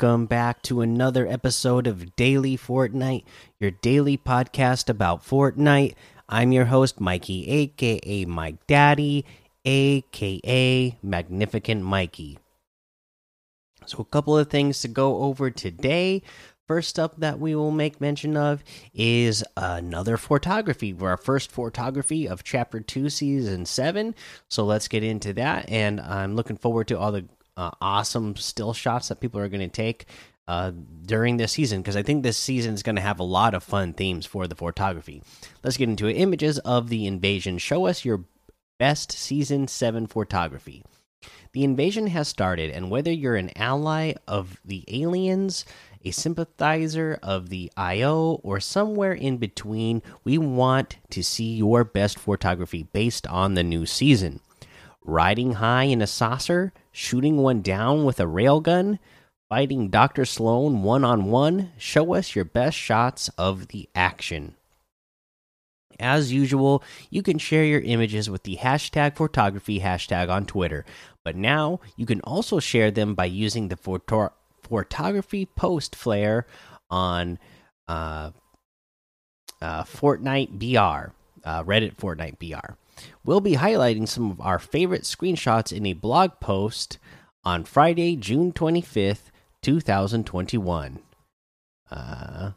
welcome back to another episode of Daily Fortnite, your daily podcast about Fortnite. I'm your host, Mikey, aka Mike Daddy, aka Magnificent Mikey. So, a couple of things to go over today. First up, that we will make mention of is another photography. Our first photography of Chapter 2, Season 7. So, let's get into that. And I'm looking forward to all the uh, awesome still shots that people are going to take uh, during this season because I think this season is going to have a lot of fun themes for the photography. Let's get into it. Images of the invasion. Show us your best season 7 photography. The invasion has started, and whether you're an ally of the aliens, a sympathizer of the IO, or somewhere in between, we want to see your best photography based on the new season. Riding high in a saucer, shooting one down with a railgun, fighting Dr. Slone one on one. Show us your best shots of the action. As usual, you can share your images with the hashtag photography hashtag on Twitter, but now you can also share them by using the photo photography post flare on uh, uh, Fortnite BR, uh, Reddit Fortnite BR. We'll be highlighting some of our favorite screenshots in a blog post on Friday, June 25th, 2021. Uh,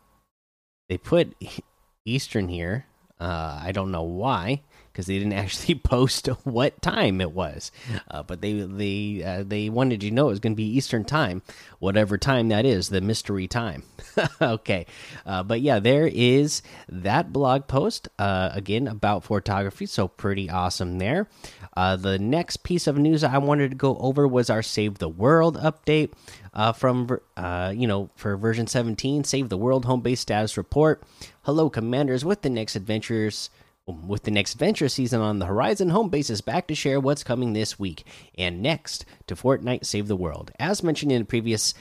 they put Eastern here. Uh, I don't know why, because they didn't actually post what time it was. Uh, but they they uh, they wanted you to know it was going to be Eastern time, whatever time that is, the mystery time. okay, uh, but yeah, there is that blog post uh, again about photography. So pretty awesome there. Uh, the next piece of news I wanted to go over was our Save the World update uh, from you know for version 17 save the world home base status report hello commanders with the next adventures with the next adventure season on the horizon home base is back to share what's coming this week and next to fortnite save the world. As mentioned in the previous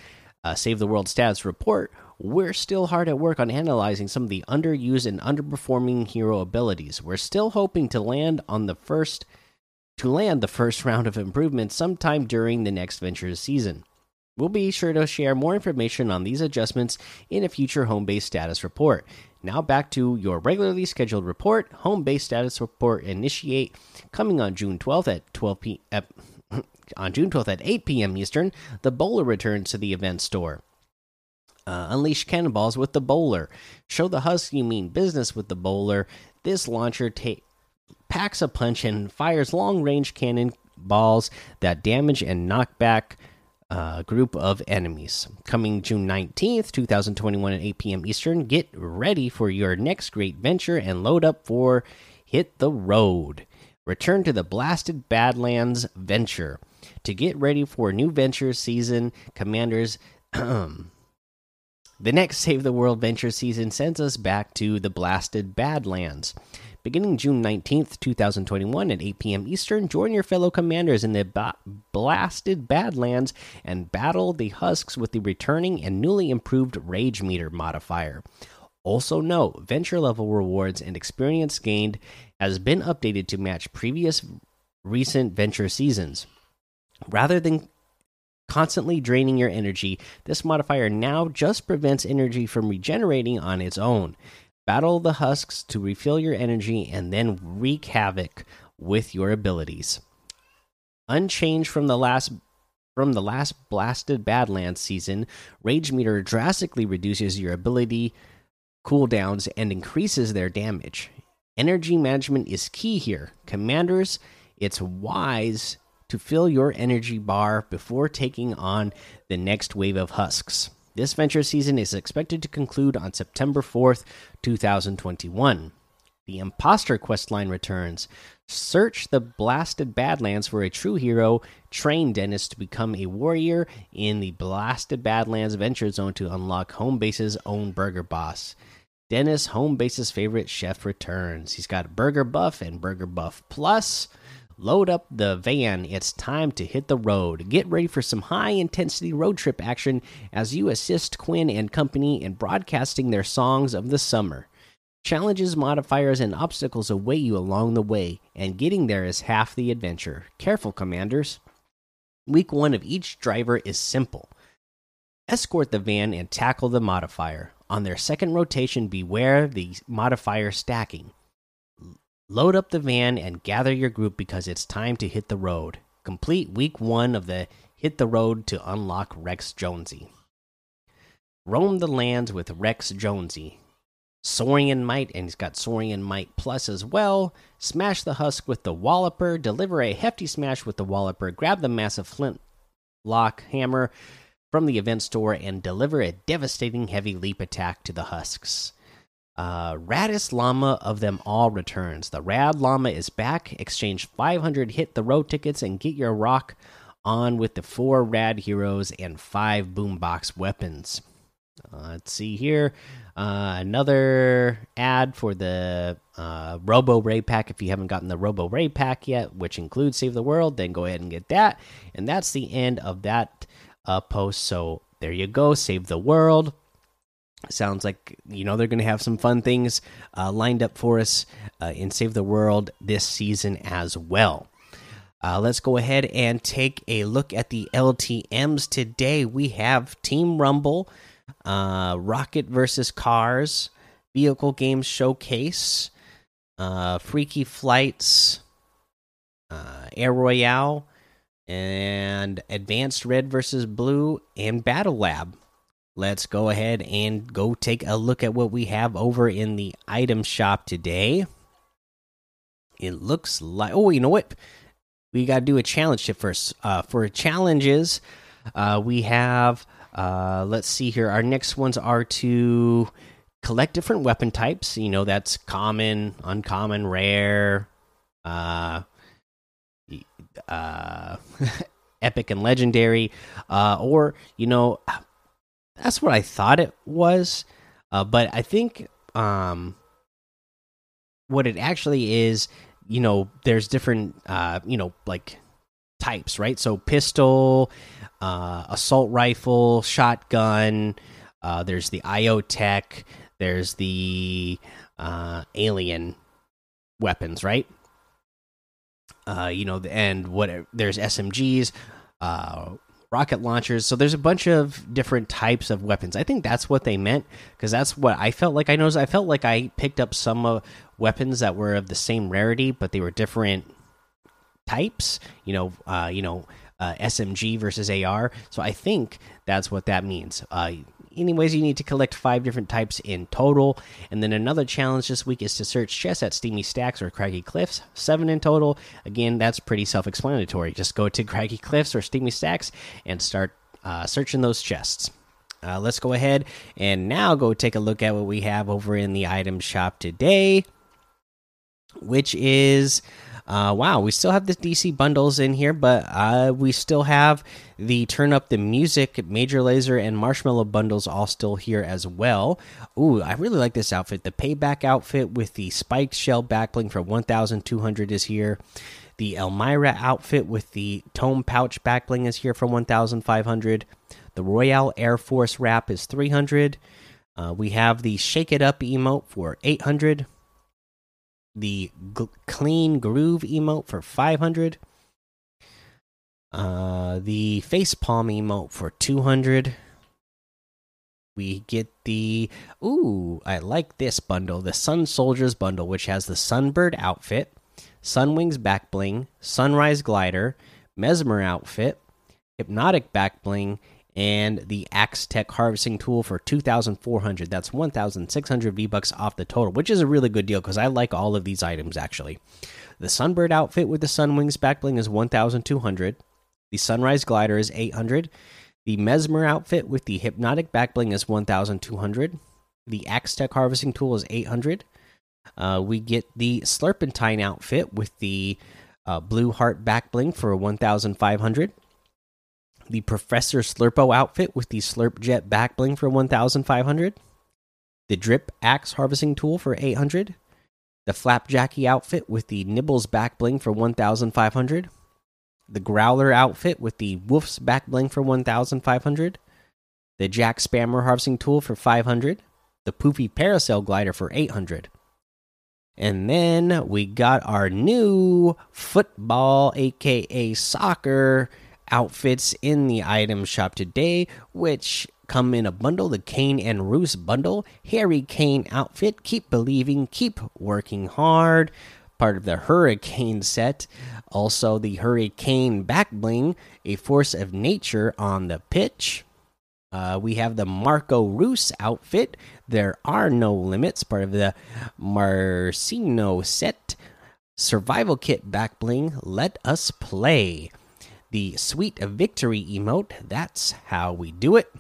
uh, save the world status report we're still hard at work on analyzing some of the underused and underperforming hero abilities. We're still hoping to land on the first to land the first round of improvements sometime during the next venture season We'll be sure to share more information on these adjustments in a future home base status report. Now back to your regularly scheduled report. Home base status report initiate coming on June 12th at 12 p. on June 12th at 8 p.m. Eastern. The bowler returns to the event store. Uh, unleash cannonballs with the bowler. Show the husk you mean business with the bowler. This launcher packs a punch and fires long range cannon balls that damage and knock back uh, group of enemies. Coming June 19th, 2021 at 8 p.m. Eastern. Get ready for your next great venture and load up for Hit the Road. Return to the Blasted Badlands venture. To get ready for new venture season, Commanders. the next Save the World venture season sends us back to the Blasted Badlands. Beginning June 19th, 2021 at 8 p.m. Eastern, join your fellow commanders in the ba blasted Badlands and battle the Husks with the returning and newly improved Rage Meter modifier. Also, note venture level rewards and experience gained has been updated to match previous recent venture seasons. Rather than constantly draining your energy, this modifier now just prevents energy from regenerating on its own. Battle the husks to refill your energy and then wreak havoc with your abilities. Unchanged from the last from the last blasted Badlands season, Rage Meter drastically reduces your ability cooldowns and increases their damage. Energy management is key here. Commanders, it's wise to fill your energy bar before taking on the next wave of husks. This venture season is expected to conclude on September 4th, 2021. The Imposter questline returns. Search the blasted Badlands for a true hero. Train Dennis to become a warrior in the blasted Badlands Venture Zone to unlock Home Base's own burger boss. Dennis, Home Base's favorite chef, returns. He's got Burger Buff and Burger Buff Plus. Load up the van. It's time to hit the road. Get ready for some high intensity road trip action as you assist Quinn and company in broadcasting their songs of the summer. Challenges, modifiers, and obstacles await you along the way, and getting there is half the adventure. Careful, commanders. Week one of each driver is simple Escort the van and tackle the modifier. On their second rotation, beware the modifier stacking. Load up the van and gather your group because it's time to hit the road. Complete week one of the Hit the Road to unlock Rex Jonesy. Roam the lands with Rex Jonesy. In Might, and he's got in Might Plus as well. Smash the Husk with the Walloper. Deliver a hefty smash with the Walloper. Grab the massive Flint Lock Hammer from the event store and deliver a devastating heavy leap attack to the Husks. Uh, Raddest Llama of them all returns. The Rad Llama is back. Exchange 500 hit the road tickets and get your rock on with the four Rad heroes and five boombox weapons. Uh, let's see here. Uh, another ad for the uh, Robo Ray Pack. If you haven't gotten the Robo Ray Pack yet, which includes Save the World, then go ahead and get that. And that's the end of that uh, post. So there you go. Save the World. Sounds like you know they're going to have some fun things uh, lined up for us uh, in Save the World this season as well. Uh, let's go ahead and take a look at the LTMs today. We have Team Rumble, uh, Rocket versus Cars, Vehicle Games Showcase, uh, Freaky Flights, uh, Air Royale, and Advanced Red versus Blue, and Battle Lab. Let's go ahead and go take a look at what we have over in the item shop today. It looks like oh, you know what? We got to do a challenge tip first. Uh, for challenges, uh, we have uh, let's see here. Our next ones are to collect different weapon types. You know, that's common, uncommon, rare, uh, uh, epic and legendary, uh, or you know, that's what I thought it was. Uh, but I think um, what it actually is, you know, there's different, uh, you know, like types, right? So pistol, uh, assault rifle, shotgun. Uh, there's the IO tech. There's the uh, alien weapons, right? Uh, you know, and what there's SMGs, uh, rocket launchers. So there's a bunch of different types of weapons. I think that's what they meant because that's what I felt like I noticed. I felt like I picked up some uh, weapons that were of the same rarity, but they were different types. You know, uh, you know, uh, SMG versus AR. So I think that's what that means. Anyways, you need to collect five different types in total. And then another challenge this week is to search chests at Steamy Stacks or Craggy Cliffs, seven in total. Again, that's pretty self explanatory. Just go to Craggy Cliffs or Steamy Stacks and start uh, searching those chests. Uh, let's go ahead and now go take a look at what we have over in the item shop today, which is uh, wow, we still have the DC bundles in here, but uh, we still have the Turn Up the Music, Major Lazer, and Marshmello bundles all still here as well. Ooh, I really like this outfit. The Payback outfit with the Spiked Shell backbling for 1,200 is here. The Elmira outfit with the Tome Pouch backbling is here for 1,500. The Royale Air Force wrap is 300. Uh, we have the Shake It Up emote for 800 the clean groove emote for 500 uh the face palm emote for 200 we get the ooh i like this bundle the sun soldiers bundle which has the sunbird outfit sunwings back bling sunrise glider mesmer outfit hypnotic back bling and the Axe Tech harvesting tool for 2,400. That's 1,600 V bucks off the total, which is a really good deal because I like all of these items actually. The Sunbird outfit with the Sunwings backbling is 1,200. The Sunrise glider is 800. The Mesmer outfit with the Hypnotic backbling is 1,200. The Axe Tech harvesting tool is 800. Uh, we get the Slurpentine outfit with the uh, Blue Heart backbling for 1,500 the Professor Slurpo outfit with the Slurp Jet back bling for 1500, the Drip Axe harvesting tool for 800, the Flapjacky outfit with the Nibbles back bling for 1500, the Growler outfit with the Wolf's back bling for 1500, the Jack Spammer harvesting tool for 500, the Poofy Parasail glider for 800. And then we got our new football, aka soccer, outfits in the item shop today, which come in a bundle the Kane and Reus bundle, Harry Kane outfit, keep believing, keep working hard, part of the Hurricane set. Also, the Hurricane back bling, a force of nature on the pitch. Uh, we have the Marco Reus outfit. There are no limits, part of the Marcino set. Survival kit back bling. Let us play. The sweet victory emote. That's how we do it.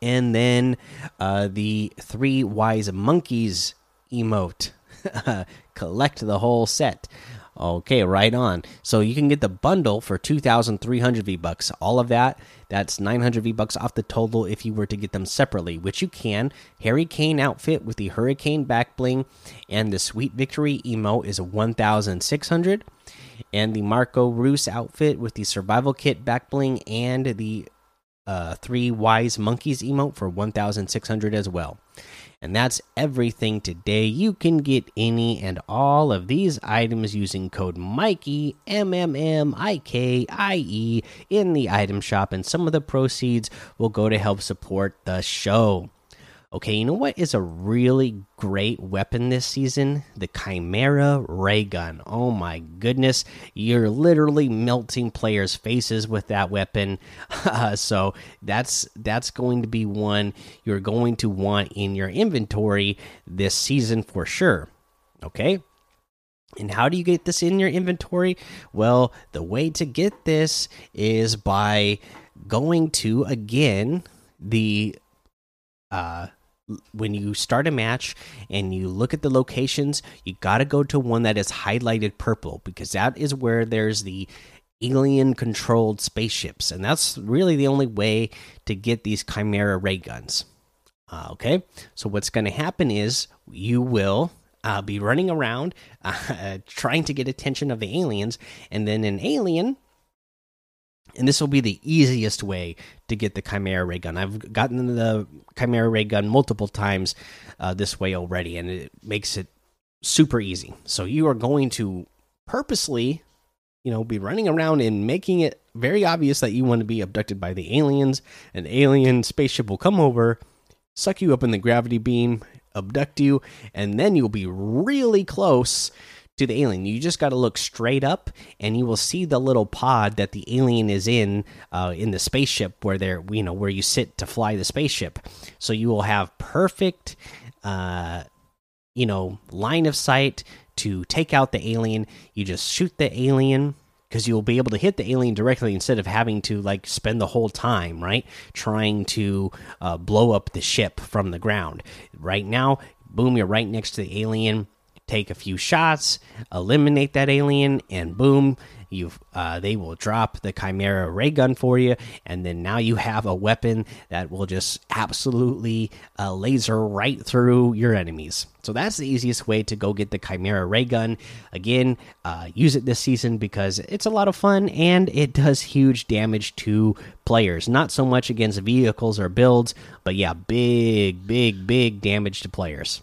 And then uh, the three wise monkeys emote. Collect the whole set. Okay, right on. So you can get the bundle for 2,300 V bucks. All of that, that's 900 V bucks off the total if you were to get them separately, which you can. Harry Kane outfit with the Hurricane back bling and the Sweet Victory emo is 1,600. And the Marco Reus outfit with the Survival Kit back bling and the uh, Three Wise Monkeys emote for 1,600 as well. And that's everything today. You can get any and all of these items using code Mikey M M M I K I E in the item shop, and some of the proceeds will go to help support the show. Okay, you know what is a really great weapon this season? The Kymera Ray Gun. Oh my goodness, you're literally melting players' faces with that weapon. Uh, so that's that's going to be one you're going to want in your inventory this season for sure. Okay? And how do you get this in your inventory? Well, the way to get this is by going to again the uh when you start a match and you look at the locations, you got to go to one that is highlighted purple because that is where there's the alien controlled spaceships. And that's really the only way to get these Kymera ray guns. Uh, okay, so what's going to happen is you will uh, be running around uh, trying to get attention of the aliens, and then an alien and this will be the easiest way to get the Kymera ray gun. I've gotten the Kymera ray gun multiple times uh, this way already, and it makes it super easy. So you are going to purposely, you know, be running around and making it very obvious that you want to be abducted by the aliens. An alien spaceship will come over, suck you up in the gravity beam, abduct you, and then you'll be really close to the alien. You just got to look straight up, and you will see the little pod that the alien is in uh, in the spaceship, where they're you know where you sit to fly the spaceship. So you will have perfect, uh, you know, line of sight to take out the alien. You just shoot the alien because you'll be able to hit the alien directly instead of having to like spend the whole time right trying to uh, blow up the ship from the ground right now boom you're right next to the alien take a few shots, eliminate that alien, and boom, you uh, they will drop the Kymera ray gun for you, and then now you have a weapon that will just absolutely uh, laser right through your enemies. So that's the easiest way to go get the Kymera ray gun. Again, uh, use it this season because it's a lot of fun and it does huge damage to players. Not so much against vehicles or builds, but yeah, big, big, big damage to players.